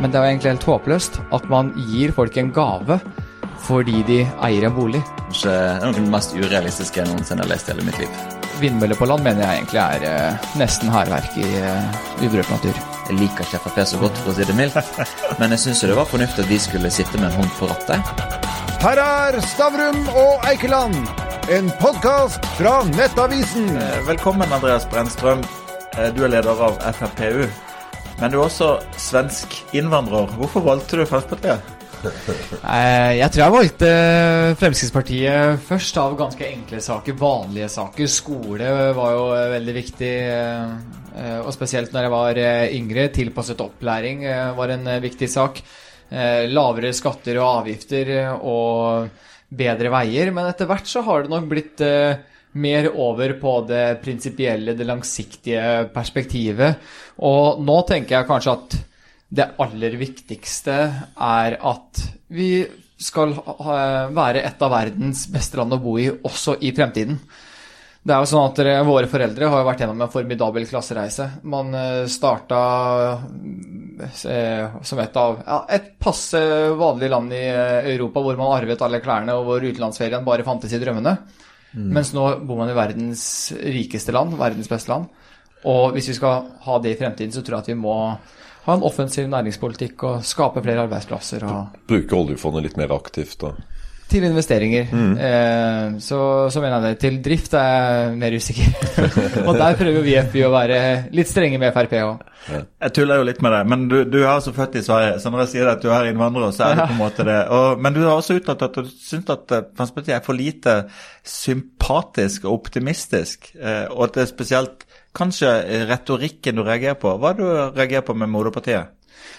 Men det er jo egentlig helt håpløst at man gir folk en gave fordi de eier en bolig. Kanskje det er noe av det mest urealistiske jeg noensinne har lest i hele mitt liv. Vindmøller på land mener jeg egentlig er eh, nesten hærverk i eh, uberørt natur. Jeg liker ikke Frp så godt, for å si det mildt, men jeg syns det var fornuftig at de skulle sitte med en hånd på rattet. Her er Stavrum og Eikeland, en podkast fra Nettavisen. Eh, Velkommen, Andreas Brennstrøm. Eh, Du er leder av FrPU. Men du er også svensk innvandrer. Hvorfor valgte du Fremskrittspartiet? Eh, Jeg tror jeg valgte Fremskrittspartiet først av ganske enkle saker, vanlige saker. Skole var jo eh, veldig viktig, eh, eh, og spesielt når jeg var eh, yngre. Tilpasset opplæring eh, var en eh, viktig sak. Eh, Lavere skatter og avgifter eh, og bedre veier. Men etter hvert så har det nok blitt eh, mer over på det prinsipielle, det langsiktige perspektivet. Og nå tenker jeg kanskje at det aller viktigste er at vi skal være et av verdens beste land å bo i også i fremtiden. Det er jo sånn at Våre foreldre har vært gjennom en formidabel klassereise. Man eh, starta eh, som et av ja, et passe vanlig land i eh, Europa hvor man arvet alle klærne, og hvor utenlandsferien bare fantes i drømmene. Mens nå bor man i verdens rikeste land, verdens beste land. Og hvis vi skal ha det i fremtiden, så tror jeg at vi må ha en offensiv næringspolitikk og skape flere arbeidsplasser. og Bruke oljefondet litt mer aktivt. Da. Til investeringer. Eh, så, så mener jeg det. Til drift er jeg mer usikker. og der prøver vi FI å være litt strenge med Frp òg. Jeg tuller jo litt med det, men du, du er altså født i Sverige, så når jeg sier at du er innvandrer, så er det på en måte det. Og, men du har også uttalt at du syns at eh, Fremskrittspartiet er for lite sympatisk og optimistisk, eh, og at det er spesielt kanskje retorikken du reagerer på. Hva er det du reagerer på med moderpartiet?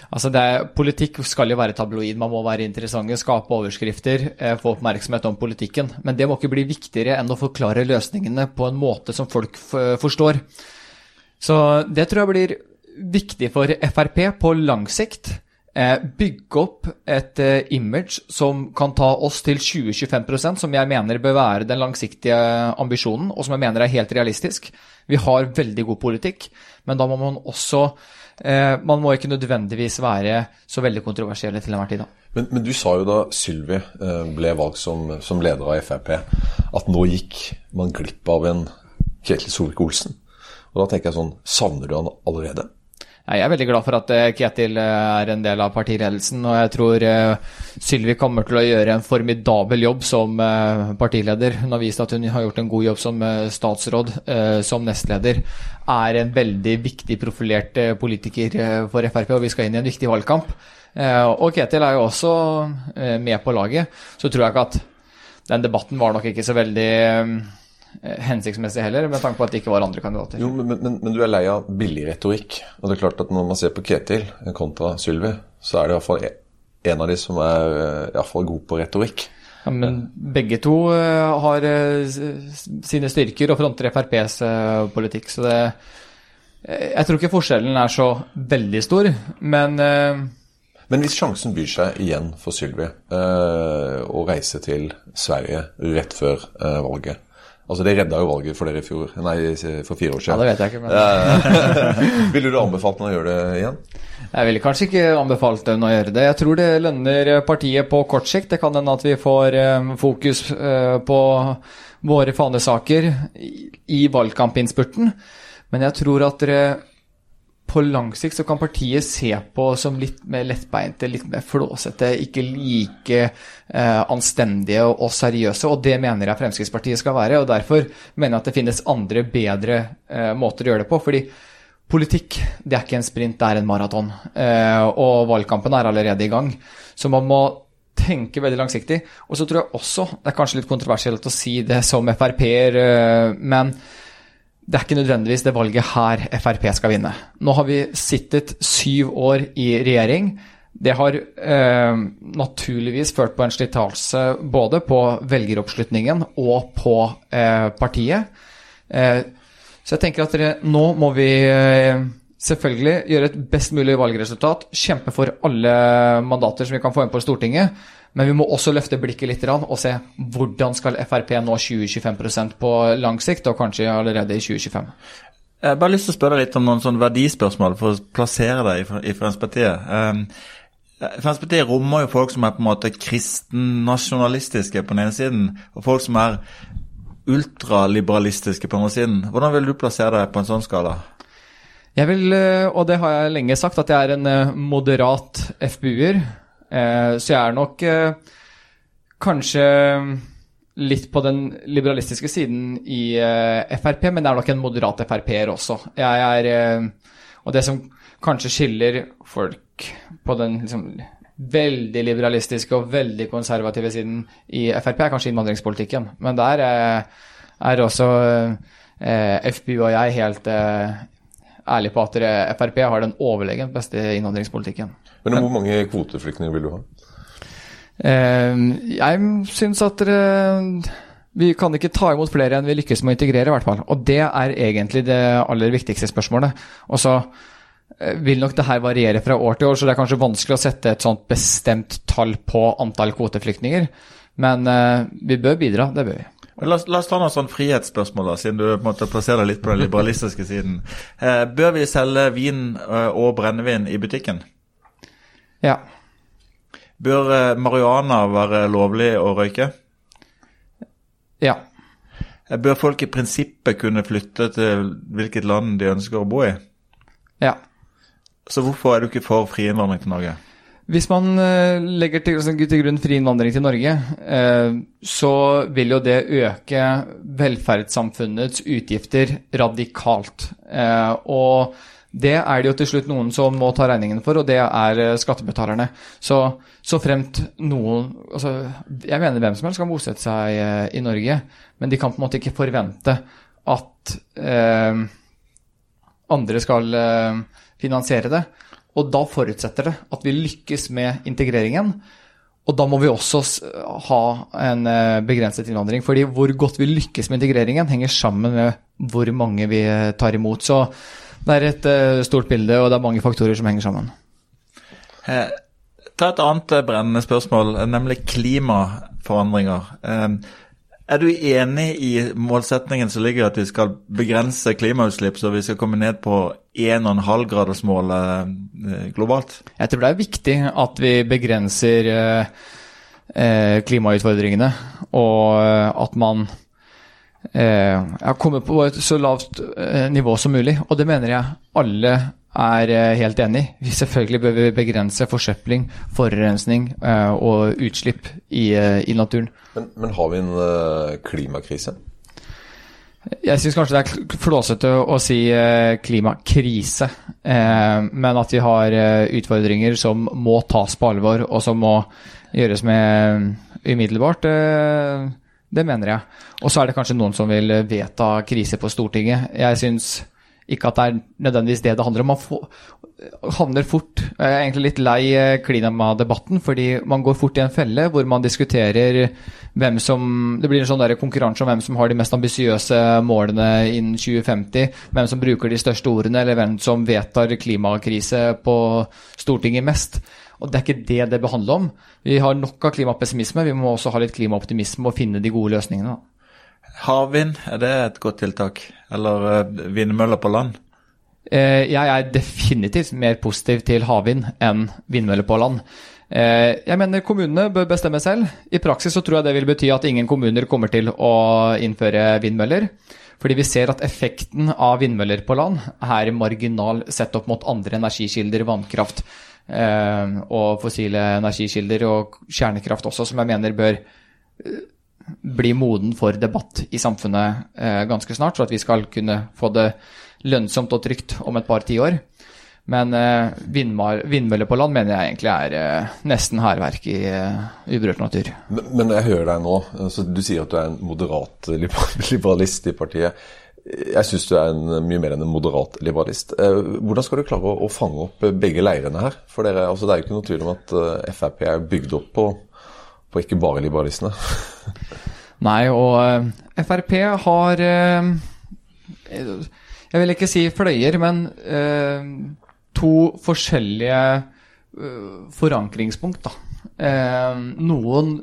Altså er, politikk skal jo være tabloid, man må være interessante, skape overskrifter, eh, få oppmerksomhet om politikken. Men det må ikke bli viktigere enn å forklare løsningene på en måte som folk forstår. Så det tror jeg blir viktig for Frp på lang sikt. Eh, bygge opp et eh, image som kan ta oss til 20-25% som jeg mener bør være den langsiktige ambisjonen, og som jeg mener er helt realistisk. Vi har veldig god politikk, men da må man også eh, Man må ikke nødvendigvis være så veldig kontroversielle til enhver tid. Men, men du sa jo da Sylvi eh, ble valgt som, som leder av Frp, at nå gikk man glipp av en Ketil Solvik-Olsen. Og da tenker jeg sånn Savner du han allerede? Jeg er veldig glad for at eh, Ketil eh, er en del av partiledelsen, og jeg tror eh, Sylvi kommer til å gjøre en formidabel jobb som partileder. Hun har vist at hun har gjort en god jobb som statsråd, som nestleder. Er en veldig viktig profilert politiker for Frp, og vi skal inn i en viktig valgkamp. Og Ketil er jo også med på laget. Så tror jeg ikke at den debatten var nok ikke så veldig hensiktsmessig heller, med tanke på at det ikke var andre kandidater. Jo, men, men, men du er lei av billig retorikk. Og det er klart at når man ser på Ketil kontra Sylvi, så er det iallfall en av de som er eh, i hvert fall god på retorikk. Ja, men begge to eh, har eh, sine styrker og fronter FrPs eh, politikk, så det eh, Jeg tror ikke forskjellen er så veldig stor, men eh, Men hvis sjansen byr seg igjen for Sylvi eh, å reise til Sverige rett før eh, valget Altså, Det redda jo valget for dere i fjor, nei, for fire år siden. Ja, det vet jeg ikke, men Ville du anbefalt noen å gjøre det igjen? jeg ville kanskje ikke anbefalt dem å gjøre det. Jeg tror det lønner partiet på kort sikt. Det kan hende at vi får eh, fokus eh, på våre fanesaker i, i valgkampinnspurten, men jeg tror at dere på lang sikt så kan partiet se på som litt mer lettbeinte, litt mer flåsete, ikke like eh, anstendige og, seriøse, og det mener jeg Fremskrittspartiet skal være. og Derfor mener jeg at det finnes andre, bedre eh, måter å gjøre det på. fordi politikk det er ikke en sprint, det er en maraton. Eh, og valgkampen er allerede i gang. Så man må tenke veldig langsiktig. Og så tror jeg også, det er kanskje litt kontroversielt å si det som Frp-er, eh, men det er ikke nødvendigvis det valget her Frp skal vinne. Nå har vi sittet syv år i regjering. Det har eh, naturligvis ført på en slitasje både på velgeroppslutningen og på eh, partiet. Eh, så jeg tenker at dere, nå må vi eh, selvfølgelig gjøre et best mulig valgresultat. Kjempe for alle mandater som vi kan få inn på Stortinget. Men vi må også løfte blikket litt og se hvordan skal Frp nå 20-25% på lang sikt, og kanskje allerede i 2025. Jeg har bare lyst til å spørre litt om noen sånne verdispørsmål for å plassere deg i, Fremskrittspartiet. Um, Fremskrittspartiet rommer jo folk som er på en måte kristen-nasjonalistiske på den ene siden, og folk som er ultraliberalistiske på den andre siden. Hvordan vil du plassere deg på en sånn skala? Jeg vil, eh, og det har jeg lenge sagt, at jeg er en eh, moderat FPU-er. Eh, Så jeg er nok eh, kanskje litt på den liberalistiske siden i eh, Frp, men jeg er nok en moderat Frp-er også. Jeg er Og det som kanskje skiller folk på den liksom veldig liberalistiske og veldig konservative siden i Frp, er kanskje innvandringspolitikken. Men der er også FPU og jeg helt ærlig på at Frp har den overlegent beste innvandringspolitikken. Men hvor mange kvoteflyktninger vil du ha? Eh, jeg syns at dere Vi kan ikke ta imot flere enn vi lykkes med å integrere, i hvert fall. Og det er egentlig det aller viktigste spørsmålet. Og så eh, vil nok det her variere fra år til år, så det er kanskje vanskelig å sette et sånt bestemt tall på antall kvoteflyktninger. Men eh, vi bør bidra, det bør vi. La oss, la oss ta noen sånn frihetsspørsmål, da, siden du på en måte plasserer deg litt på den liberalistiske siden. Eh, bør vi selge vin og brennevin i butikken? Ja. Bør eh, marihuana være lovlig å røyke? Ja. Eh, Bør folk i prinsippet kunne flytte til hvilket land de ønsker å bo i? Ja. Så hvorfor er du ikke for fri innvandring til Norge? Hvis man eh, legger til, altså, til grunn fri innvandring til Norge, eh, så vil jo det øke velferdssamfunnets utgifter radikalt. Eh, og det er det jo til slutt noen som må ta regningen for, og det er eh, skattebetalerne. Så, så fremt noen altså, Jeg mener hvem som helst kan bosette seg eh, i Norge, men de kan på en måte ikke forvente at eh, andre skal eh, finansiere det. Og da forutsetter det at vi lykkes med integreringen. Og da må vi også ha en eh, begrenset innvandring. fordi hvor godt vi lykkes med integreringen, henger sammen med hvor mange vi tar imot. Så det er et eh, stort bilde, og det er mange faktorer som henger sammen. Eh, ta et annet eh, brennende spørsmål, eh, nemlig klimaforandringer. Eh, er du enig i målsetningen som ligger i at vi skal begrense klimautslipp, så vi skal komme ned på 1,5-gradersmålet eh, globalt? Jeg tror det er viktig at vi begrenser eh, klimautfordringene, og at man eh, ja, kommer på et så lavt eh, nivå som mulig. Og det mener jeg alle er eh, helt enig i. Vi Selvfølgelig bør vi begrense forsøpling, forurensning og utslipp i, i naturen. Men, men har vi en klimakrise? Jeg syns kanskje det er flåsete å si klimakrise, men at vi har utfordringer som må tas på alvor, og som må gjøres med umiddelbart, det mener jeg. Og så er det kanskje noen som vil vedta krise på Stortinget. Jeg syns ikke at det er nødvendigvis det det handler om. Man får, havner fort Jeg er egentlig litt lei eh, klimadebatten, fordi man går fort i en felle hvor man diskuterer hvem som Det blir en sånn konkurranse om hvem som har de mest ambisiøse målene innen 2050, hvem som bruker de største ordene, eller hvem som vedtar klimakrise på Stortinget mest. Og det er ikke det det behandler om. Vi har nok av klimapessimisme, vi må også ha litt klimaoptimisme og finne de gode løsningene. Havvind, er det et godt tiltak? Eller eh, vindmøller på land? Eh, Jeg er definitivt mer positiv til havvind enn vindmøller på land. Eh, Jeg mener kommunene bør bestemme selv. I praksis så tror jeg det vil bety at ingen kommuner kommer til å innføre vindmøller. Fordi vi ser at effekten av vindmøller på land er marginal sett opp mot andre energikilder, vannkraft og fossile energikilder, og kjernekraft også, som jeg mener bør eh, bli moden for debatt i samfunnet eh, ganske snart, så at vi skal kunne få det lønnsomt og trygt om et par tiår. Men eh, vindmøller på land mener jeg egentlig er nesten hærverk i uberørt natur. Men, men jeg hører deg nå. Altså, du sier at du er en moderat liberalist i partiet. Jeg syns du er en, mye mer enn en moderat liberalist. Eh, Hvordan skal du klare å, å fange opp begge leirene her? For dere, altså, Det er jo ikke noe tvil om at eh, Frp er bygd opp på, på ikke bare liberalistene. Nei, og eh, Frp har eh, Jeg vil ikke si fløyer, men eh, to forskjellige eh, forankringspunkt, da. Eh, noen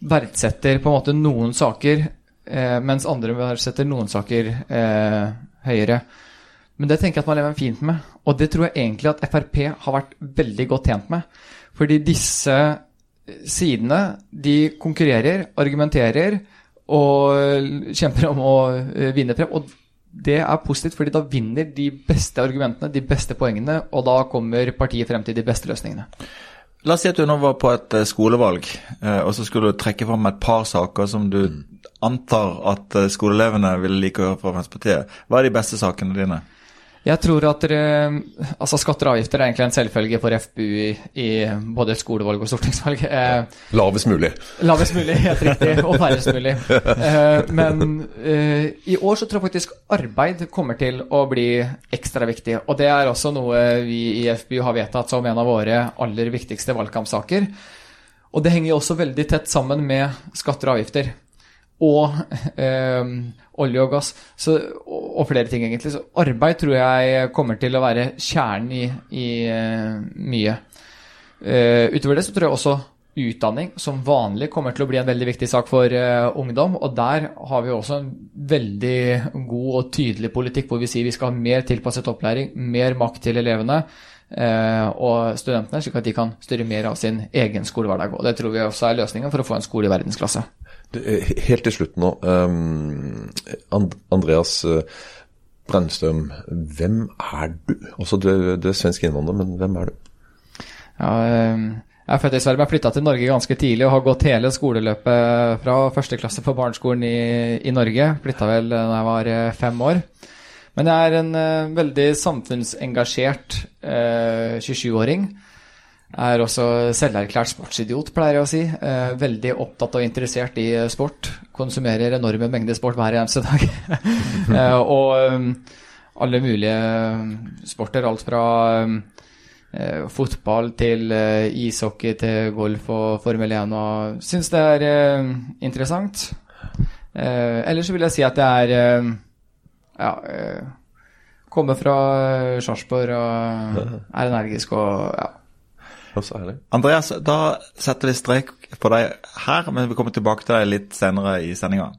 verdsetter på en måte noen saker, eh, mens andre setter noen saker eh, høyere. Men det tenker jeg at man lever fint med, og det tror jeg egentlig at Frp har vært veldig godt tjent med. Fordi disse sidene, de konkurrerer, argumenterer og kjemper om å eh, vinne frem. Og det er positivt, fordi da vinner de beste argumentene, de beste poengene, og da kommer partiet frem til de beste løsningene. La oss si at du nå var på et eh, skolevalg, eh, og så skulle du trekke fram et par saker som du antar at eh, skoleelevene ville like å høre fra Fremskrittspartiet. Hva er de beste sakene dine? Jeg tror at dere, altså Skatter og avgifter er egentlig en selvfølge for FBU i, i både skolevalg og stortingsvalg. Eh, Lavest mulig. lavest mulig, helt riktig, og færrest mulig. Eh, men eh, i år så tror jeg faktisk arbeid kommer til å bli ekstra viktig. Og det er også noe vi i FBU har vedtatt som en av våre aller viktigste valgkampsaker. Og det henger jo også veldig tett sammen med skatter og avgifter. Og eh, olje og gass, så, og, og flere ting, egentlig. Så arbeid tror jeg kommer til å være kjernen i, i eh, mye. Eh, utover det så tror jeg også utdanning som vanlig kommer til å bli en veldig viktig sak for eh, ungdom. Og der har vi også en veldig god og tydelig politikk hvor vi sier vi skal ha mer tilpasset opplæring, mer makt til elevene eh, og studentene, slik at de kan styre mer av sin egen skolehverdag. Og det tror vi også er løsningen for å få en skole i verdensklasse. Helt til slutt nå. Um, And Andreas uh, Brennstrøm, hvem er du? Altså, du, du er svensk innvandrer, men hvem er du? Ja, eh, jeg er født i Sverige, men flytta til Norge ganske tidlig og har gått hele skoleløpet fra første klasse på barneskolen i, i Norge. Flytta vel da jeg var eh, fem år. Men jeg er en eh, veldig samfunnsengasjert eh, 27-åring. Er også selverklært sportsidiot, pleier jeg å si. Eh, veldig opptatt og interessert i eh, sport. Konsumerer enorme mengder sport hver eneste dag. eh, og um, alle mulige eh, sporter. Alt fra eh, fotball til eh, ishockey til golf og Formel 1. Og syns det er eh, interessant. Eh, ellers så vil jeg si at det er eh, ja, eh, Kommer fra Sarpsborg og er energisk og ja. Og så er det Andreas, da setter vi strek på deg her, men vi kommer tilbake til deg litt senere i sendinga.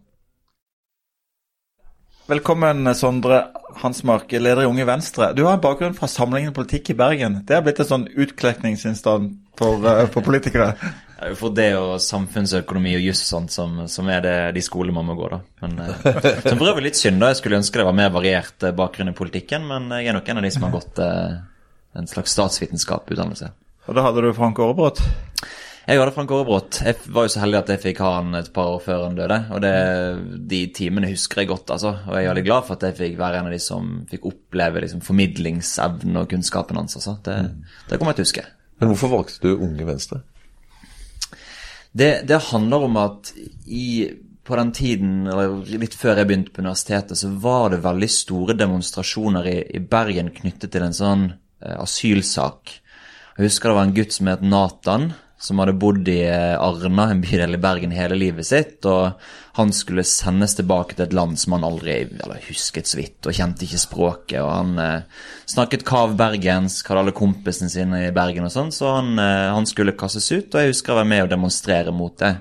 Velkommen, Sondre Hansmark, leder i Unge Venstre. Du har en bakgrunn fra Samlingen politikk i Bergen. Det har blitt en sånn utkledningsinnstand for, eh, for politikere. Det er jo for det og samfunnsøkonomi og juss og sånt som, som er det, de skolene man må gå, da. Men, eh, som for øvrig litt synd, da. Jeg skulle ønske det var mer variert eh, bakgrunn i politikken, men jeg er nok en av de som har gått en slags statsvitenskap-utdannelse. Og da hadde du Frank Aarebrot. Jeg hadde Frank Aarebrot. Jeg var jo så heldig at jeg fikk ha han et par år før han døde. Og det, de timene husker jeg godt, altså. Og jeg er veldig glad for at jeg fikk være en av de som fikk oppleve liksom, formidlingsevnen og kunnskapen hans. Altså. Det, det kommer jeg til å huske. Men hvorfor valgte du Unge Venstre? Det, det handler om at i, på den tiden, eller litt før jeg begynte på universitetet, så var det veldig store demonstrasjoner i, i Bergen knyttet til en sånn eh, asylsak. Jeg husker det var en gutt som het Nathan, som hadde bodd i eh, Arna, en bydel i Bergen, hele livet sitt. Og han skulle sendes tilbake til et land som han aldri husket så vidt, og kjente ikke språket. Og han eh, snakket kav bergensk, hadde alle kompisene sine i Bergen og sånn, så han, eh, han skulle kastes ut. Og jeg husker å være med og demonstrere mot det.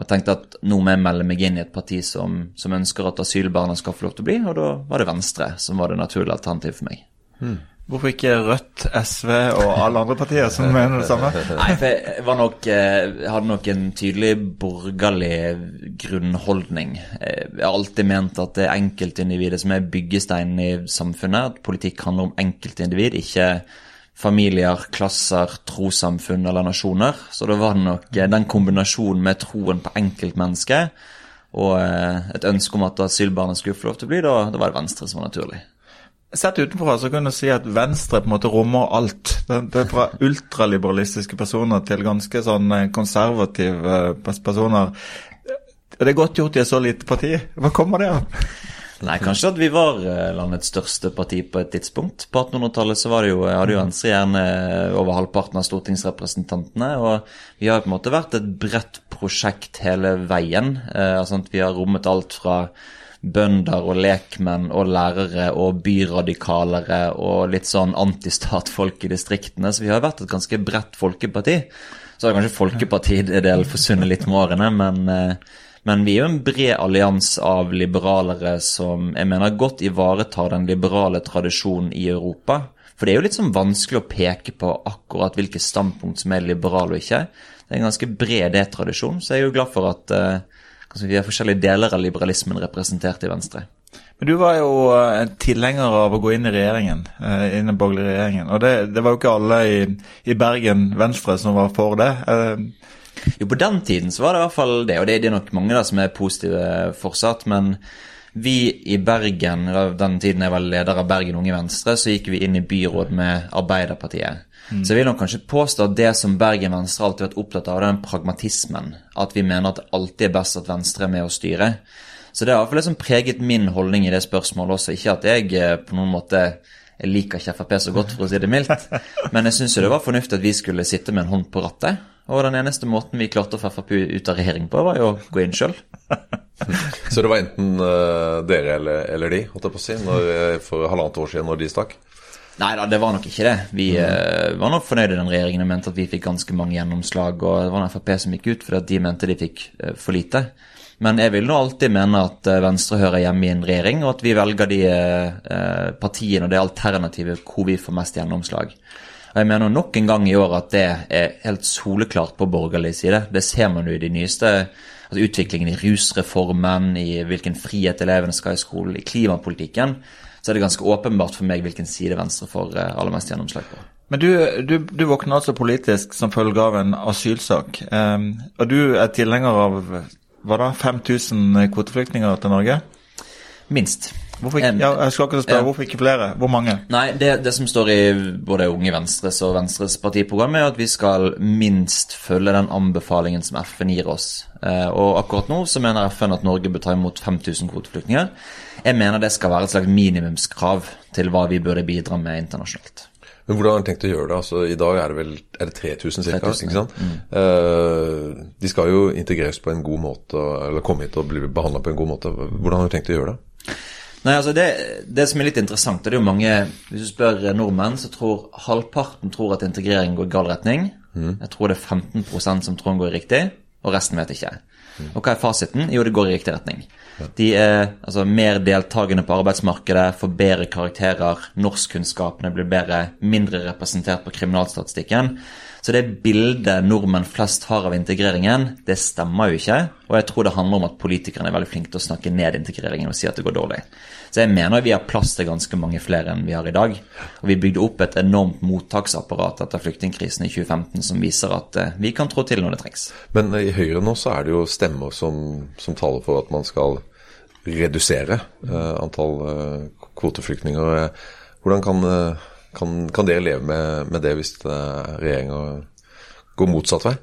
Og tenkte at nå må jeg melde meg inn i et parti som, som ønsker at asylbarna skal få lov til å bli, og da var det Venstre som var det naturlige alternativet for meg. Hvorfor ikke Rødt, SV og alle andre partier som mener det samme? Nei, for jeg nok eh, hadde nok en tydelig borgerlig grunnholdning. Eh, Jeg har alltid ment at det er enkeltindividet som er byggesteinen i samfunnet. At politikk handler om enkeltindivid, ikke familier, klasser, trossamfunn eller nasjoner. Så det var nok eh, den kombinasjonen med troen på enkeltmennesket og et ønske om at asylbarnet skulle få lov til å bli, da, da var det Venstre som var naturlig. Sett utenfra så kan du si at Venstre på en måte rommer alt. Det, er fra ultraliberalistiske personer til ganske sånn eh, konservative eh, pers- personer. Det er godt gjort i et så lite parti. Hva kommer det av? Nei, kanskje at vi var eh, landets største parti på et tidspunkt. På 1800-tallet så var det jo, hadde jo Venstre gjerne over halvparten av stortingsrepresentantene. Og vi har på en måte vært et bredt prosjekt hele veien. Altså at Vi har rommet alt fra bønder og lekmenn og lærere og byradikalere og litt sånn antistatfolk i distriktene. Så vi har vært et ganske bredt folkeparti. Så har kanskje folkepartidelen forsvunnet litt med årene, men, eh, Men vi er jo en bred allianse av liberalere som jeg mener godt ivaretar den liberale tradisjonen i Europa. For det er jo litt sånn vanskelig å peke på akkurat hvilke standpunkt som er liberale og ikke. Det er en ganske bred D-tradisjon, så jeg er jo glad for at kanskje vi har forskjellige deler av liberalismen representert i Venstre. Men du var jo eh, tilhenger av å gå inn i regjeringen, eh, inn i den borgerlige regjeringen. Og det, det var jo ikke alle i, i Bergen Venstre som var for det. Eh, Jo, på den tiden så var det i hvert fall det, og det, det er nok mange da som er positive fortsatt. Men vi i Bergen, den tiden jeg var leder av Bergen Unge Venstre, så gikk vi inn i byråd med Arbeiderpartiet. Så jeg vil nok kanskje påstå at det som Bergen Venstre alltid har vært opptatt av, det er den pragmatismen. At vi mener at det alltid er best at Venstre er med å styre. Så det har i hvert fall liksom preget min holdning i det spørsmålet også. Ikke at jeg eh, på noen måte jeg liker ikke Frp så godt, for å si det mildt. Men jeg syns jo det var fornuftig at vi skulle sitte med en hånd på rattet. Og den eneste måten vi klarte å få Frp ut av regjering på, var jo å gå inn sjøl. Så det var enten uh, dere eller, eller de, holdt jeg på å si, når, eh, for halvannet år siden når de stakk? Nei da, det var nok ikke det. Vi uh, var nok fornøyde i den regjeringen og mente at vi fikk ganske mange gjennomslag. Og det var en Frp som gikk ut fordi at de mente de fikk uh, for lite. Men jeg vil nå alltid mene at Venstre hører hjemme i en regjering, og at vi velger de partiene og det alternativet hvor vi får mest gjennomslag. Jeg mener nok en gang i år at det er helt soleklart på borgerlig side. Det ser man jo i de nyeste altså utviklingen i rusreformen, i hvilken frihet elevene skal i skolen, i klimapolitikken. Så er det ganske åpenbart for meg hvilken side Venstre får eh, aller mest gjennomslag på. Men du, du, du våkner altså politisk som følge av en asylsak. Um, og du er tilhenger av hva da, 5000 kvoteflyktninger til Norge? Minst. Hvorfor ikke, ja, jeg skal ikke spørre, hvorfor ikke flere? Hvor mange? Nei, det, det som står i både Unge Venstres og Venstres partiprogram, er at vi skal minst følge den anbefalingen som FN gir oss. Eh, og akkurat nå så mener FN at Norge bør ta imot 5000 kvoteflyktninger. Jeg mener det skal være et slags minimumskrav til hva vi burde bidra med internasjonalt. Men hvordan har dere tenkt å gjøre det? Altså, I dag er det vel er det 3000 ca. 3000, ikke sant? Eh, de skal jo integreres på en god måte, eller komme hit og bli behandla på en god måte. Hvordan har dere tenkt å gjøre det? Nei, altså det, det som er litt interessant, det er jo mange Hvis du spør nordmenn, så tror halvparten tror at integrering går i gal retning. Jeg tror det er 15% som tror den går i riktig, og resten vet ikke. Og hva er fasiten? Jo, det går i riktig retning. De er altså, mer deltakende på arbeidsmarkedet, får bedre karakterer, norskkunnskapene blir bedre, mindre representert på kriminalstatistikken. Så det bildet nordmenn flest har av integreringen, det stemmer jo ikke. Og jeg tror det handler om at politikerne er veldig flinke til å snakke ned integreringen og si at det går dårlig. Så jeg mener vi har plass til ganske mange flere enn vi har i dag. Og vi bygde opp et enormt mottaksapparat etter flyktningkrisen i 2015 som viser at eh, vi kan trå til når det trengs. Men i Høyre nå så er det jo stemmer som, som taler for at man skal redusere eh, antall eh, kvoteflyktninger. Eh, Hvordan kan, eh, kan, kan dere leve med, med det hvis uh, regjeringa går motsatt vei?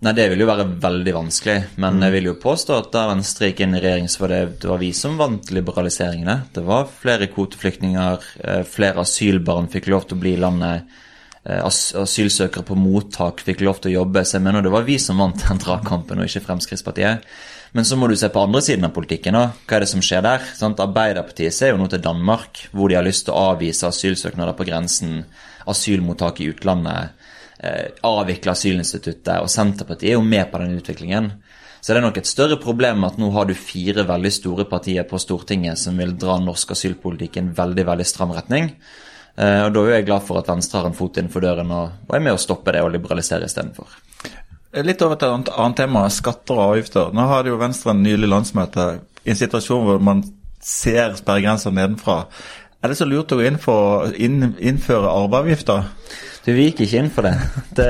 Nei, det vil jo være veldig vanskelig, men jeg vil jo påstå at da Venstre gikk inn i regjering, så var det, det var vi som vant liberaliseringene. Det var flere kvoteflyktninger, eh, flere asylbarn fikk lov til å bli i landet. eh, asylsøkere på mottak fikk lov til å jobbe. Så jeg mener det var vi som vant den dragkampen, og ikke Fremskrittspartiet. Men så må du se på andre siden av politikken. da. Hva er det som skjer der? Sant? Arbeiderpartiet ser jo nå til Danmark, hvor de har lyst til å avvise asylsøknader på grensen, asylmottak i utlandet, eh, avvikle asylinstituttet. Og Senterpartiet er jo med på den utviklingen. Så det er nok et større problem at nå har du fire veldig store partier på Stortinget som vil dra norsk asylpolitikk i en veldig, veldig stram retning. Eh, og da er jeg glad for at Venstre har en fot innenfor døren og, og er med å stoppe det og liberalisere istedenfor. Litt over til et annet, tema, skatter og avgifter. Nå har jo Venstre en nylig landsmøte i en situasjon hvor man ser sperregrenser nedenfra. Er det så lurt å gå inn for inn, innføre arveavgifter? Du, Vi gikk ikke inn for det. det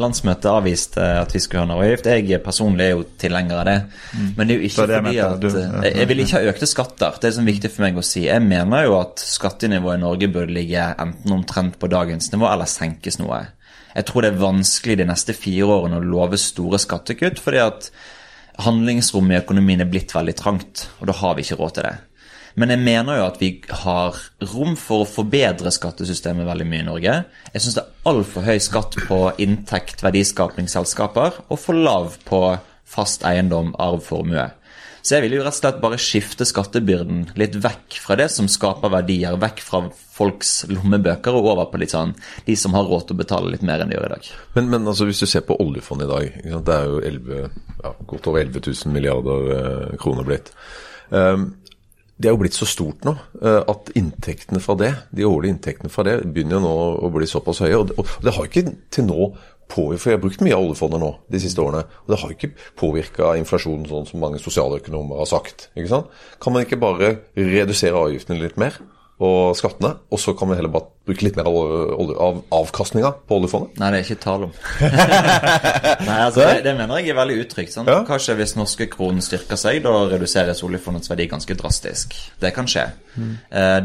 landsmøtet avviste at vi skulle ha en avgift. Jeg personlig er jo tilhenger av det. Men det er jo ikke det fordi at du- ja. jeg, jeg vil ikke ha økte skatter. Det er sånn viktig for meg å si. Jeg mener jo at skattenivået i Norge burde ligge enten omtrent på dagens nivå eller senkes noe. Jeg tror det er vanskelig de neste fire årene å love store skattekutt, fordi at handlingsrommet i økonomien er blitt veldig trangt, og da har vi ikke råd til det. Men jeg mener jo at vi har rom for å forbedre skattesystemet veldig mye i Norge. Jeg syns det er altfor høy skatt på inntekt, verdiskapingsselskaper, og for lav på fast eiendom, arv, formue. Så jeg vil jo rett og slett bare skifte skattebyrden litt vekk fra det som skaper verdier, vekk fra folks lommebøker og over på litt sånn de som har råd til å betale litt mer enn de gjør i dag. Men, men altså, hvis du ser på oljefondet i dag, det er jo 11, ja, godt over 11 000 milliarder eh, kroner blitt. Um, det er jo blitt så stort nå eh, at inntektene fra det, de årlige inntektene fra det begynner jo nå å bli såpass høye. Og det, har ikke til nå på, for jeg har brukt mye av oljefondet nå de siste årene, og det har ikke påvirka inflasjonen sånn som mange sosialøkonomer har sagt. Kan man ikke bare redusere avgiftene litt mer? Og skattene, og så kan vi heller bare bruke litt mer av, av avkastninga på oljefondet? Nei, det er ikke tale om. Nei, altså, det, det, mener jeg er veldig utrygt. Sånn. Ja. Kanskje hvis norske kronen styrker seg, da reduseres oljefondets verdi ganske drastisk. Det kan skje. Mm.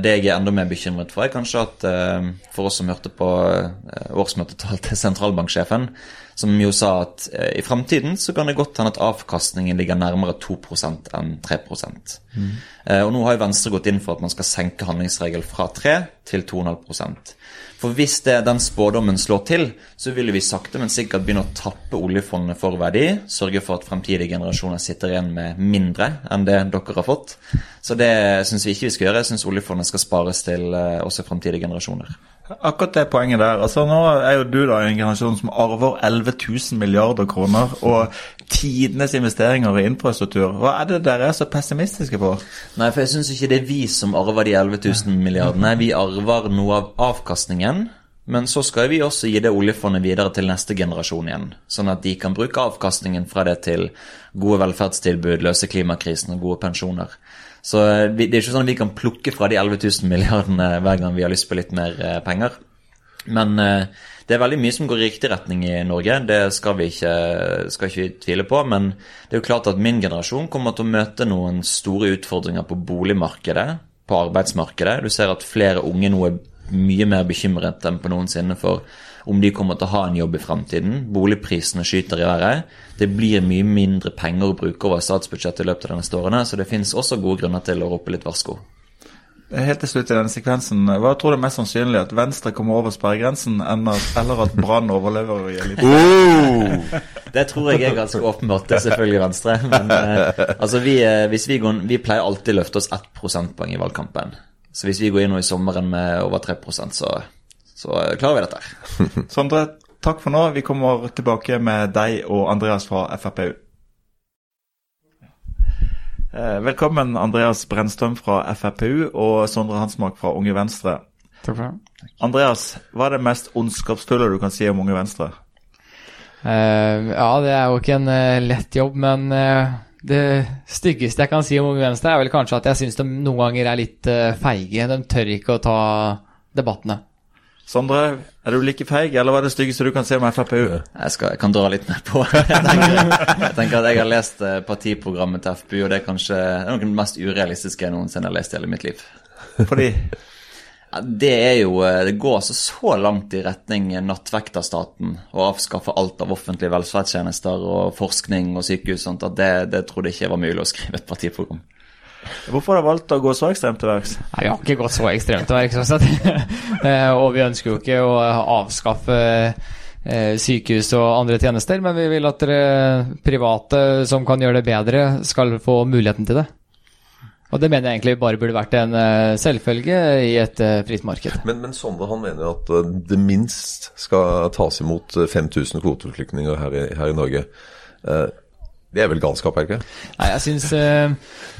det jeg er enda mer bekymret for, er kanskje at eh, for oss som hørte på uh, årsmøtetall til sentralbanksjefen, som jo sa at eh, i framtiden så kan det godt hende at avkastningen ligger nærmere 2% enn 3 mm. eh, Og nå har jo Venstre gått inn for at man skal senke handlingsregel fra 3 til 2,5% For hvis det, den spådommen slår til, så vil vi sakte, men sikkert begynne å tappe oljefondet for verdi. Sørge for at fremtidige generasjoner sitter igjen med mindre enn det dere har fått. Så det syns vi ikke vi skal gjøre. Jeg syns oljefondet skal spares til eh, også fremtidige generasjoner. Akkurat det poenget der. altså Nå er jo du da en generasjon som arver 11 000 milliarder kroner og tidenes investeringer i infrastruktur. Hva er det dere er så pessimistiske på? Nei, for jeg syns ikke det er vi som arver de 11 000 milliardene. Vi arver noe av avkastningen. Men så skal vi også gi det oljefondet videre til neste generasjon igjen. Sånn at de kan bruke avkastningen fra det til gode velferdstilbud, løse klimakrisen og gode pensjoner. Så vi, det er ikke sånn at vi kan plukke fra de 11 000 milliardene hver gang vi har lyst på litt mer eh, penger. Men eh, det er veldig mye som går i riktig retning i Norge, det skal vi ikke, skal ikke tvile på. Men det er jo klart at min generasjon kommer til å møte noen store utfordringer på boligmarkedet, på arbeidsmarkedet. Du ser at flere unge nå er mye mer bekymret enn på noensinne for om de kommer til å ha en jobb i framtiden. Boligprisene skyter i været. Det blir mye mindre penger å bruke over statsbudsjettet i løpet av de neste årene, så det finnes også gode grunner til å rope litt varsko. Helt til slutt i denne sekvensen, Hva tror du er mest sannsynlig? At Venstre kommer over sperregrensen, eller at Brann overlever? Oh! Det tror jeg er ganske åpenbart. Det er selvfølgelig Venstre. Men eh, altså vi, eh, vi, går, vi, pleier alltid å løfte oss ett prosentpoeng i valgkampen. Så hvis vi går inn nå i sommeren med over 3% så så klarer vi dette. Sondre, takk for nå. Vi kommer tilbake med deg og Andreas fra FrPU. Eh, velkommen, Andreas Brennstrøm fra FrPU og Sondre Hansmark fra Unge Venstre. Takk for det. Andreas, hva er det mest ondskapsfulle du kan si om Unge Venstre? Uh, ja, det er jo ikke en uh, lett jobb, men uh, det styggeste jeg kan si om Unge Venstre, er vel kanskje at jeg syns de noen ganger er litt feige. De tør ikke å ta debattene. Sondre, er du like feig, eller hva er det styggeste du kan se om FrPU? Jeg, skal, jeg kan dra litt ned på. Jeg tenker, jeg tenker, at jeg har lest eh, partiprogrammet til FPU, og det er kanskje det er noe av det mest urealistiske jeg noensinne har lest i hele mitt liv. Fordi? Ja, det er jo eh, Det går altså så langt i retning nattvekterstaten å avskaffe alt av offentlige velferdstjenester og forskning og sykehus sånt, at det, det trodde jeg ikke var mulig å skrive et partiprogram. Hvorfor har du valgt å gå så ekstremt til verks? Nei, Vi har ikke gått så ekstremt til verks. Eh, og vi ønsker jo ikke å avskaffe eh, sykehus og andre tjenester, men vi vil at private som kan gjøre det bedre, skal få muligheten til det. Og det mener jeg egentlig bare burde vært en eh, selvfølge i et fritt marked. Men, men Sonde han mener at det minst skal tas imot 5000 kvoteflyktninger her, her i Norge. Det er vel galskap, er det ikke? Nei, jeg syns eh,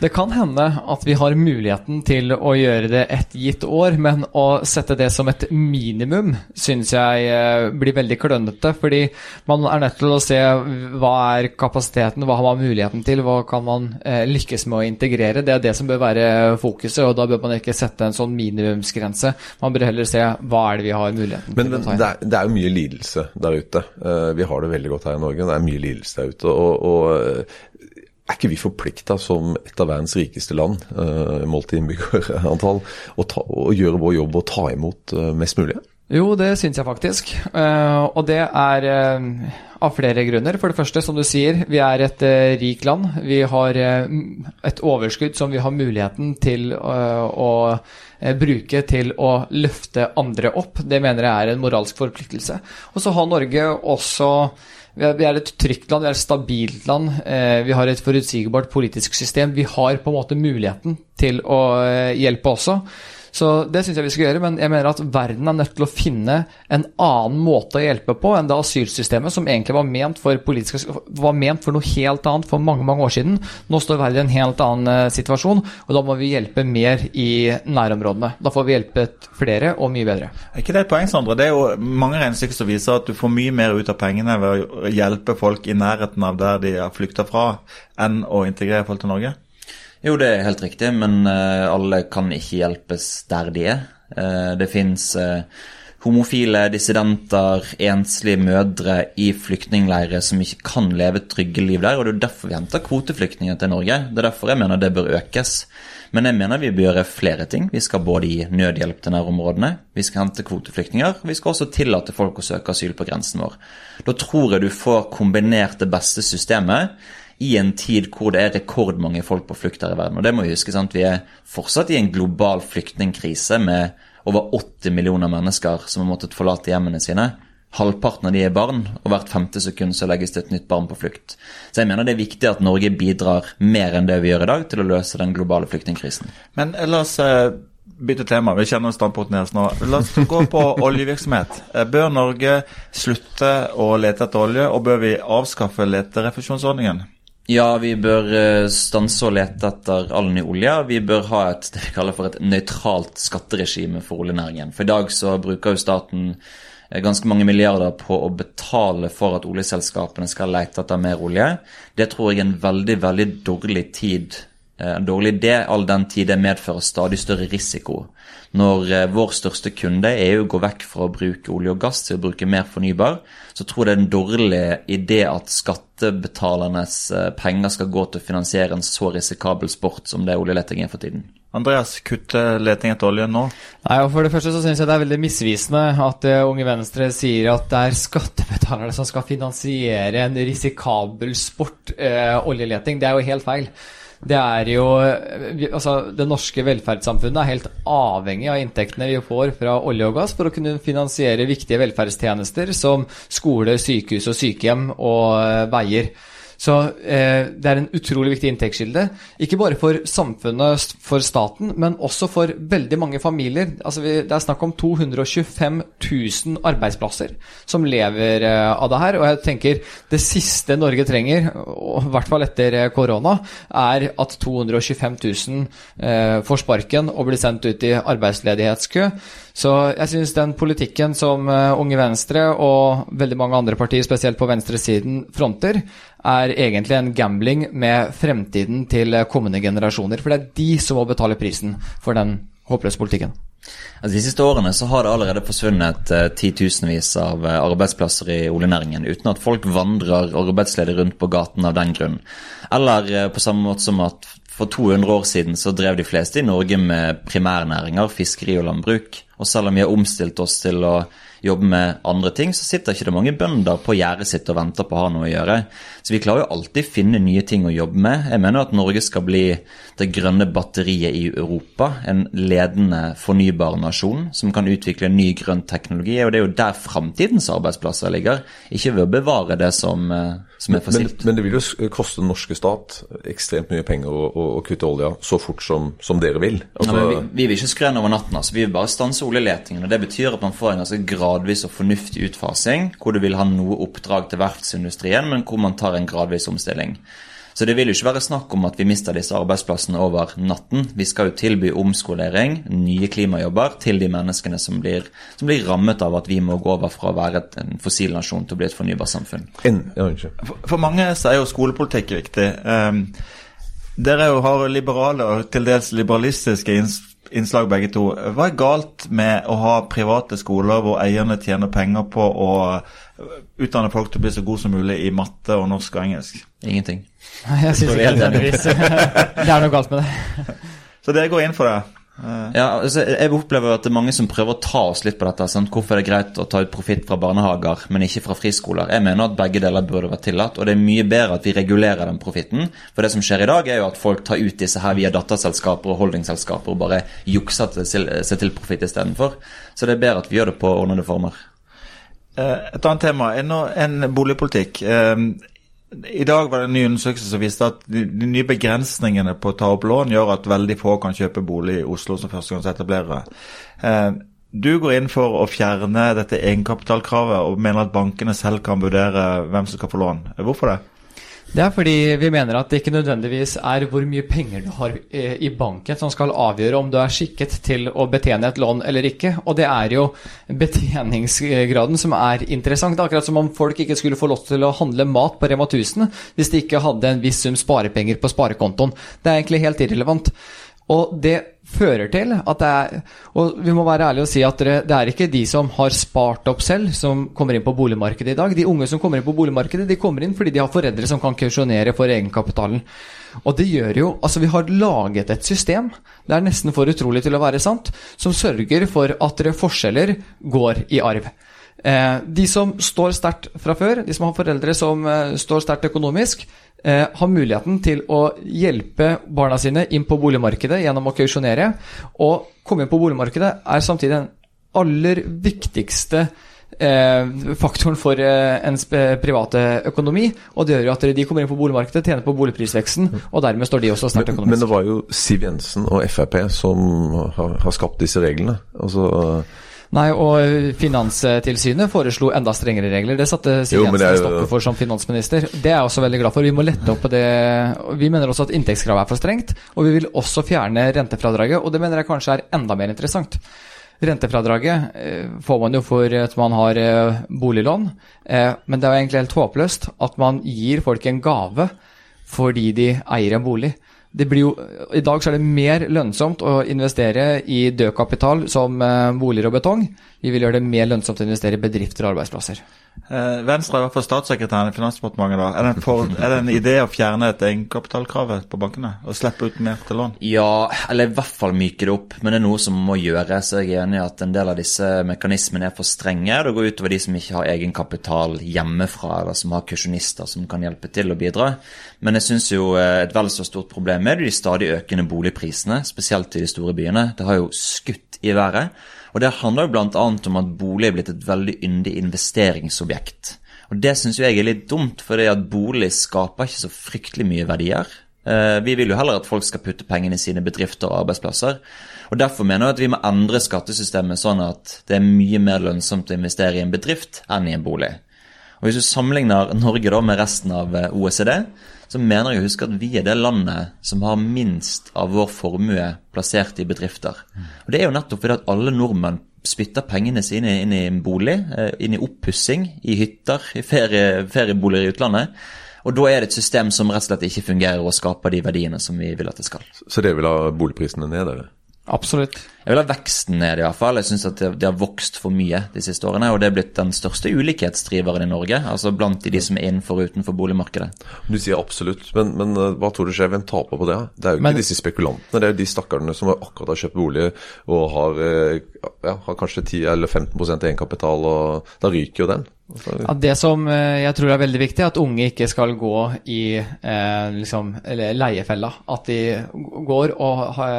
det kan hende at vi har muligheten til å gjøre det et gitt år, men å sette det som et minimum syns jeg eh, blir veldig klønete. Fordi man er nødt til å se hva er kapasiteten, hva har man muligheten til, hva kan man eh, lykkes med å integrere. Det er det som bør være fokuset, og da bør man ikke sette en sånn minimumsgrense. Man bør heller se hva er det vi har muligheten men, til men, å ta inn. Det er, det er jo mye lidelse der ute. Uh, vi har det veldig godt her i Norge, det er mye lidelse der ute. og, og er ikke vi forplikta som et av verdens rikeste land, uh, målt i innbyggerantall, å, gjøre vår jobb og ta imot uh, mest mulig? Jo, det syns jeg faktisk. Eh, og det er eh, av flere grunner. For det første, som du sier, vi er et rikt land. Vi har et overskudd som vi har muligheten til å bruke til å løfte andre opp. Det mener jeg er en moralsk forpliktelse. Og så har Norge også vi er, et trygt land, vi er et stabilt land. vi har et forutsigbart politisk system. Vi har på en måte muligheten til å hjelpe også. Så det syns jeg vi skal gjøre, men jeg mener at verden er nødt til å finne en annen måte å hjelpe på enn det asylsystemet som egentlig var ment for, var ment for noe helt annet for mange mange år siden. Nå står verden i en helt annen uh, situasjon, og da må vi hjelpe mer i nærområdene. Da får vi hjulpet flere og mye bedre. Er ikke det et poeng, Sondre? Det er jo mange regnestykker som viser at du får mye mer ut av pengene ved å hjelpe folk i nærheten av der de har flykta fra, enn å integrere folk til Norge? Jo, det er helt riktig, men uh, alle kan ikke hjelpes der de er. Uh, det fins eh, homofile, dissidenter, enslige mødre i flyktningleirer som ikke kan leve trygge liv der. og Det er derfor vi henter kvoteflyktninger til Norge. Det er derfor jeg mener det bør økes. Men jeg mener vi bør gjøre flere ting. Vi skal både gi nødhjelp til nærområdene, vi skal hente kvoteflyktninger, og vi skal også tillate folk å søke asyl på grensen vår. Da tror jeg du får kombinert det beste systemet i en tid hvor det er rekordmange folk på flukt her i verden. Og det må Vi huske, sant? Vi er fortsatt i en global flyktningkrise med over 80 millioner mennesker som har måttet forlate hjemmene sine. Halvparten av de er barn, og hvert femte sekund så legges det et nytt barn på flukt. Så jeg mener det er viktig at Norge bidrar mer enn det vi gjør i dag, til å løse den globale flyktningkrisen. Men la oss eh, bytte tema. Vi kjenner standpunktet deres nå. La oss gå på oljevirksomhet. Eh, bør Norge slutte å lete etter olje, og bør vi avskaffe leterefusjonsordningen? Ja, vi bør eh, stanse og lete etter all ny olje. Vi bør ha et det vi kaller for et nøytralt skatteregime for oljenæringen. For i dag så bruker jo staten eh, ganske mange milliarder på å betale for at oljeselskapene skal lete etter mer olje. Det tror jeg er en veldig, veldig dårlig tid en dårlig idé all den tid det medfører stadig større risiko. Når eh, vår største kunde, EU, går vekk fra å bruke olje og gass til å bruke mer fornybar, så tror jeg det er en dårlig idé at skattebetalernes eh, penger skal gå til å finansiere en så risikabel sport som det oljeleting er for tiden. Andreas, kutte leting etter olje nå? Nei, og For det første så syns jeg det er veldig misvisende at Unge Venstre sier at det er skattebetalerne som skal finansiere en risikabel sport, eh, oljeleting. Det er jo helt feil det er jo Altså, det norske velferdssamfunnet er helt avhengig av inntektene vi får fra olje og gass for å kunne finansiere viktige velferdstjenester som skole, sykehus og sykehjem og eh, veier. Så eh, det er en utrolig viktig inntektskilde. Ikke bare for samfunnet, for staten, men også for veldig mange familier. Altså vi, det er snakk om 225 000 arbeidsplasser som lever eh, av det her. Og jeg tenker det siste Norge trenger, i hvert fall etter eh, korona, er at 225 000 eh, får sparken og blir sendt ut i arbeidsledighetskø. Så jeg syns den politikken som uh, Unge Venstre og veldig mange andre partier, spesielt på venstresiden, fronter, er egentlig en gambling med fremtiden til kommende generasjoner. For det er de som må betale prisen for den håpløse politikken. Altså, de siste årene så har det allerede forsvunnet uh, titusenvis av uh, arbeidsplasser i oljenæringen, uten at folk vandrer arbeidsledige rundt på gaten av den grunn. Eller eh, på samme måte som at for 200 år siden så drev de fleste i Norge med primærnæringer, fiskeri og landbruk. Og selv om vi har omstilt oss til å jobbe med andre ting, så sitter ikke det mange bønder på gjerdet sitt og venter på å ha noe å gjøre. Så vi klarer jo alltid finne nye ting å jobbe med. Jeg mener at Norge skal bli det grønne batteriet i Europa. En ledende fornybar nasjon som kan utvikle ny grønn teknologi. Og det er jo der framtidens arbeidsplasser ligger, ikke ved å bevare det som eh, som er. Men, men, det vil jo koste den norske stat ekstremt mye penger å, å, å kutte olja så fort som, som dere vil. Altså, ja, vi, vi, vil ikke skrene over natten. altså Vi vil bare stanse oljeletingen. og Det betyr at man får en altså, gradvis og fornuftig utfasing, hvor du vil ha noe oppdrag til verftsindustrien, men hvor man tar en gradvis omstilling. Så det vil jo ikke være snakk om at vi mister disse arbeidsplassene over natten. Vi skal jo tilby omskolering, nye klimajobber, til de menneskene som blir, som blir rammet av at vi må gå over fra å være en fossil nasjon til å bli et fornybarsamfunn. For, for mange så er jo skolepolitikk viktig. Um, dere jo har liberale og til dels liberalistiske innslag begge to. Hva er galt med å ha private skoler hvor eierne tjener penger på å utdanne folk til å bli så gode som mulig i matte og norsk og engelsk? Ingenting. Jeg syns ikke nødvendigvis det er noe galt med det. Så dere går inn for det? Ja, altså, jeg opplever at det er mange som prøver å ta oss litt på dette. Sant? Hvorfor er det greit å ta ut profitt fra barnehager, men ikke fra friskoler? Jeg mener at begge deler burde vært tillatt, og det er mye bedre at vi regulerer den profitten. For det som skjer i dag, er jo at folk tar ut disse her via datterselskaper og holdingselskaper og bare jukser seg til profitt istedenfor. Så det er bedre at vi gjør det på ordnede former. Eh, Et annet tema er nå en boligpolitikk. I dag var det en ny undersøkelse som viste at de, de nye begrensningene på å ta opp lån gjør at veldig få kan kjøpe bolig i Oslo som førstegangsetablerere. Eh, Du går inn for å fjerne dette egenkapitalkravet og mener at bankene selv kan vurdere hvem som skal få lån. Hvorfor det? Det er fordi vi mener at det ikke nødvendigvis er hvor mye penger du har eh, i banken som skal avgjøre om du er skikket til å betjene et lån eller ikke. Og det er jo betjeningsgraden som er interessant. Er akkurat som om folk ikke skulle få lov til å handle mat på Rema 1000 hvis de ikke hadde en viss sum sparepenger på sparekontoen. Det er egentlig helt irrelevant. Og det fører til at det er Og vi må være ærlige og si at det, er ikke de som har spart opp selv, som kommer inn på boligmarkedet i dag. De unge som kommer inn på boligmarkedet, de kommer inn fordi de har foreldre som kan kausjonere for egenkapitalen. Og det gjør jo Altså, vi har laget et system, det er nesten for utrolig til å være sant, som sørger for at forskjeller går i arv. Eh, de som står sterkt fra før, de som har foreldre som eh, står sterkt økonomisk, har muligheten til å hjelpe barna sine inn på boligmarkedet gjennom å kausjonere. Og komme inn på boligmarkedet er samtidig den aller viktigste eh, faktoren for eh, ens eh, private økonomi. Og det gjør jo at de kommer inn på boligmarkedet, tjener på boligprisveksten, og dermed står de også sterkt Men, men det var jo Siv Jensen og Frp som har, har skapt disse reglene. Altså, Nei, og Finanstilsynet foreslo enda strengere regler. Det satte Siv Jensen en stopper for som finansminister. Det er jeg også veldig glad for. Vi må lette opp på det. Vi mener også at inntektskravet er for strengt, og vi vil også fjerne rentefradraget, og det mener jeg kanskje er enda mer interessant. Rentefradraget eh, får man jo for at man har eh, boliglån, eh, men det er jo egentlig helt håpløst at man gir folk en gave fordi de eier en bolig. Det blir jo, I dag så er det mer lønnsomt å investere i død kapital som eh, boliger og betong. Vi vil gjøre det mer lønnsomt å investere i bedrifter og arbeidsplasser. Eh, Venstre er i hvert fall statssekretæren i Finansdepartementet. da. Er det, en for, er det en idé å fjerne et egenkapitalkravet på bankene? Og slippe ut mer til lån? Ja, eller i hvert fall myke det opp, men det er noe som må gjøres. Jeg er enig i at en del av disse mekanismene er for strenge. Det går utover de som ikke har egenkapital hjemmefra, eller som har kursjonister som kan hjelpe til å bidra. Men jeg syns jo eh, et vel så stort problem er de stadig økende boligprisene, spesielt i de store byene. Det har jo skutt i været. Og det handler jo bl.a. om at bolig er blitt et veldig yndig investeringsobjekt. Og det syns jeg er litt dumt, for bolig skaper ikke så fryktelig mye verdier. Eh, Vi vil jo heller at folk skal putte pengene i sine bedrifter og arbeidsplasser. Og Derfor mener jeg at vi må endre skattesystemet sånn at det er mye mer lønnsomt å investere i en bedrift enn i en bolig. Og Hvis du sammenligner Norge da med resten av eh, OECD, så mener jeg å huske at vi er det landet som har minst av vår formue plassert i bedrifter. Og Det er jo nettopp fordi at alle nordmenn spytter pengene sine inn i en bolig, eh, inn i oppussing, i hytter, i ferie, ferieboliger i utlandet. Og da er det et system som rett og slett ikke fungerer og skaper de verdiene som vi vil at det skal. så dere vil ha boligprisene ned, dere? Absolutt. Jeg vil ha veksten ned, i hvert fall. Jeg syns at det, det har vokst for mye de siste årene. Og det er blitt den største ulikhetsdriveren i Norge, altså blant de som er innenfor og utenfor boligmarkedet. Du sier absolutt, men, men eh, hva tror du skjer? Hvem taper på det? Det er jo ikke Men- disse spekulantene, det er jo de stakkarene som akkurat har kjøpt bolig og har, eh, ja, har kanskje 10 eller 15% egenkapital, og da ryker jo den. Ja, det som eh, jeg tror er veldig viktig, er at unge ikke skal gå i eh, liksom, leiefella. At de går og ha,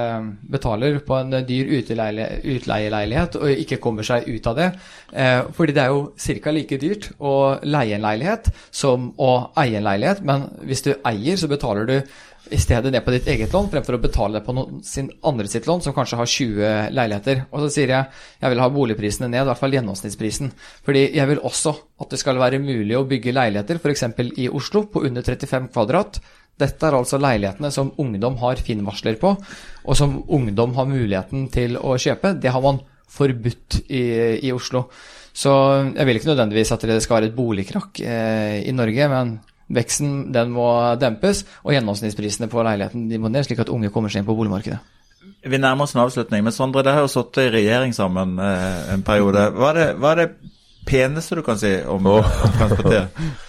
betaler på en dyr utleieleilighet og ikke kommer seg ut av det. Eh, fordi det er jo ca. like dyrt å leie en leilighet som å eie en leilighet. Men hvis du eier, så betaler du i stedet ned på ditt eget lån, fremfor å betale det på noen sin andre sitt lån, som kanskje har 20 leiligheter. Og så sier jeg jeg vil ha boligprisene ned, i hvert fall gjennomsnittsprisen. Fordi jeg vil også at det skal være mulig å bygge leiligheter, f.eks. i Oslo, på under 35 kvadrat. Dette er altså leilighetene som ungdom har Finn-varsler på, og som ungdom har muligheten til å kjøpe. Det har man forbudt i, i Oslo. Så jeg vil ikke nødvendigvis at det skal være et boligkrakk eh, i Norge, men veksten den må dempes, og gjennomsnittsprisene på leiligheten de må ned, slik at unge kommer seg inn på boligmarkedet. Vi nærmer oss en avslutning, men Sondre, dere har jo sittet i regjering sammen eh, en periode. Hva er, det, hva er det peneste du kan si om, om Fremskrittspartiet?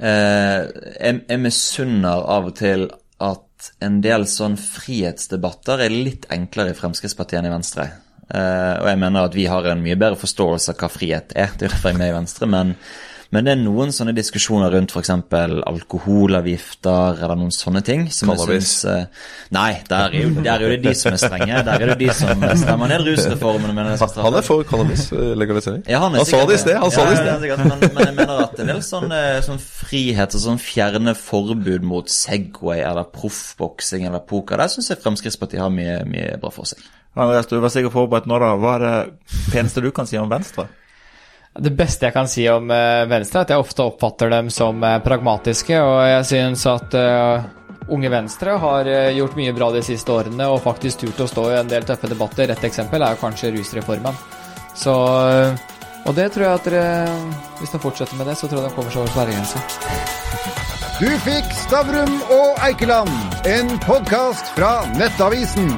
Eh, jeg, jeg misunner av og til at en del sånn frihetsdebatter er litt enklere i Fremskrittspartiet enn i Venstre. Eh, og jeg mener at vi har en mye bedre forståelse av hva frihet er. Det er derfor jeg er med i Venstre. Men, men det er noen sånne diskusjoner rundt f.eks. alkoholavgifter eller noen sånne ting. Som jeg Cannabis. synes, eh, nei, der er, jo, der er jo det de som er strenge. Der er det de som stemmer ned rusreformen. Han er for cannabislegalisering. Ja, han, er sa det i sted. Han sa det i sted. ja, men, men jeg mener at det er vel sånn, eh, sånn frihet og sånn fjerne forbud mot Segway eller proffboksing eller poker, der syns jeg Fremskrittspartiet har mye, mye bra for seg. Andreas, du var sikkert forberedt nå, da. Hva er det peneste du kan si om Venstre? Det beste jeg kan si om eh, Venstre, er at jeg ofte oppfatter dem som eh, pragmatiske, og jeg syns at eh, Unge Venstre har gjort mye bra de siste årene og faktisk turt å stå i en del tøffe debatter. Et eksempel er jo kanskje rusreformen. Så Og det tror jeg at dere Hvis de fortsetter med det, så tror jeg de kommer seg over sperregrensa. Du fikk Stavrum og Eikeland, en podkast fra Nettavisen.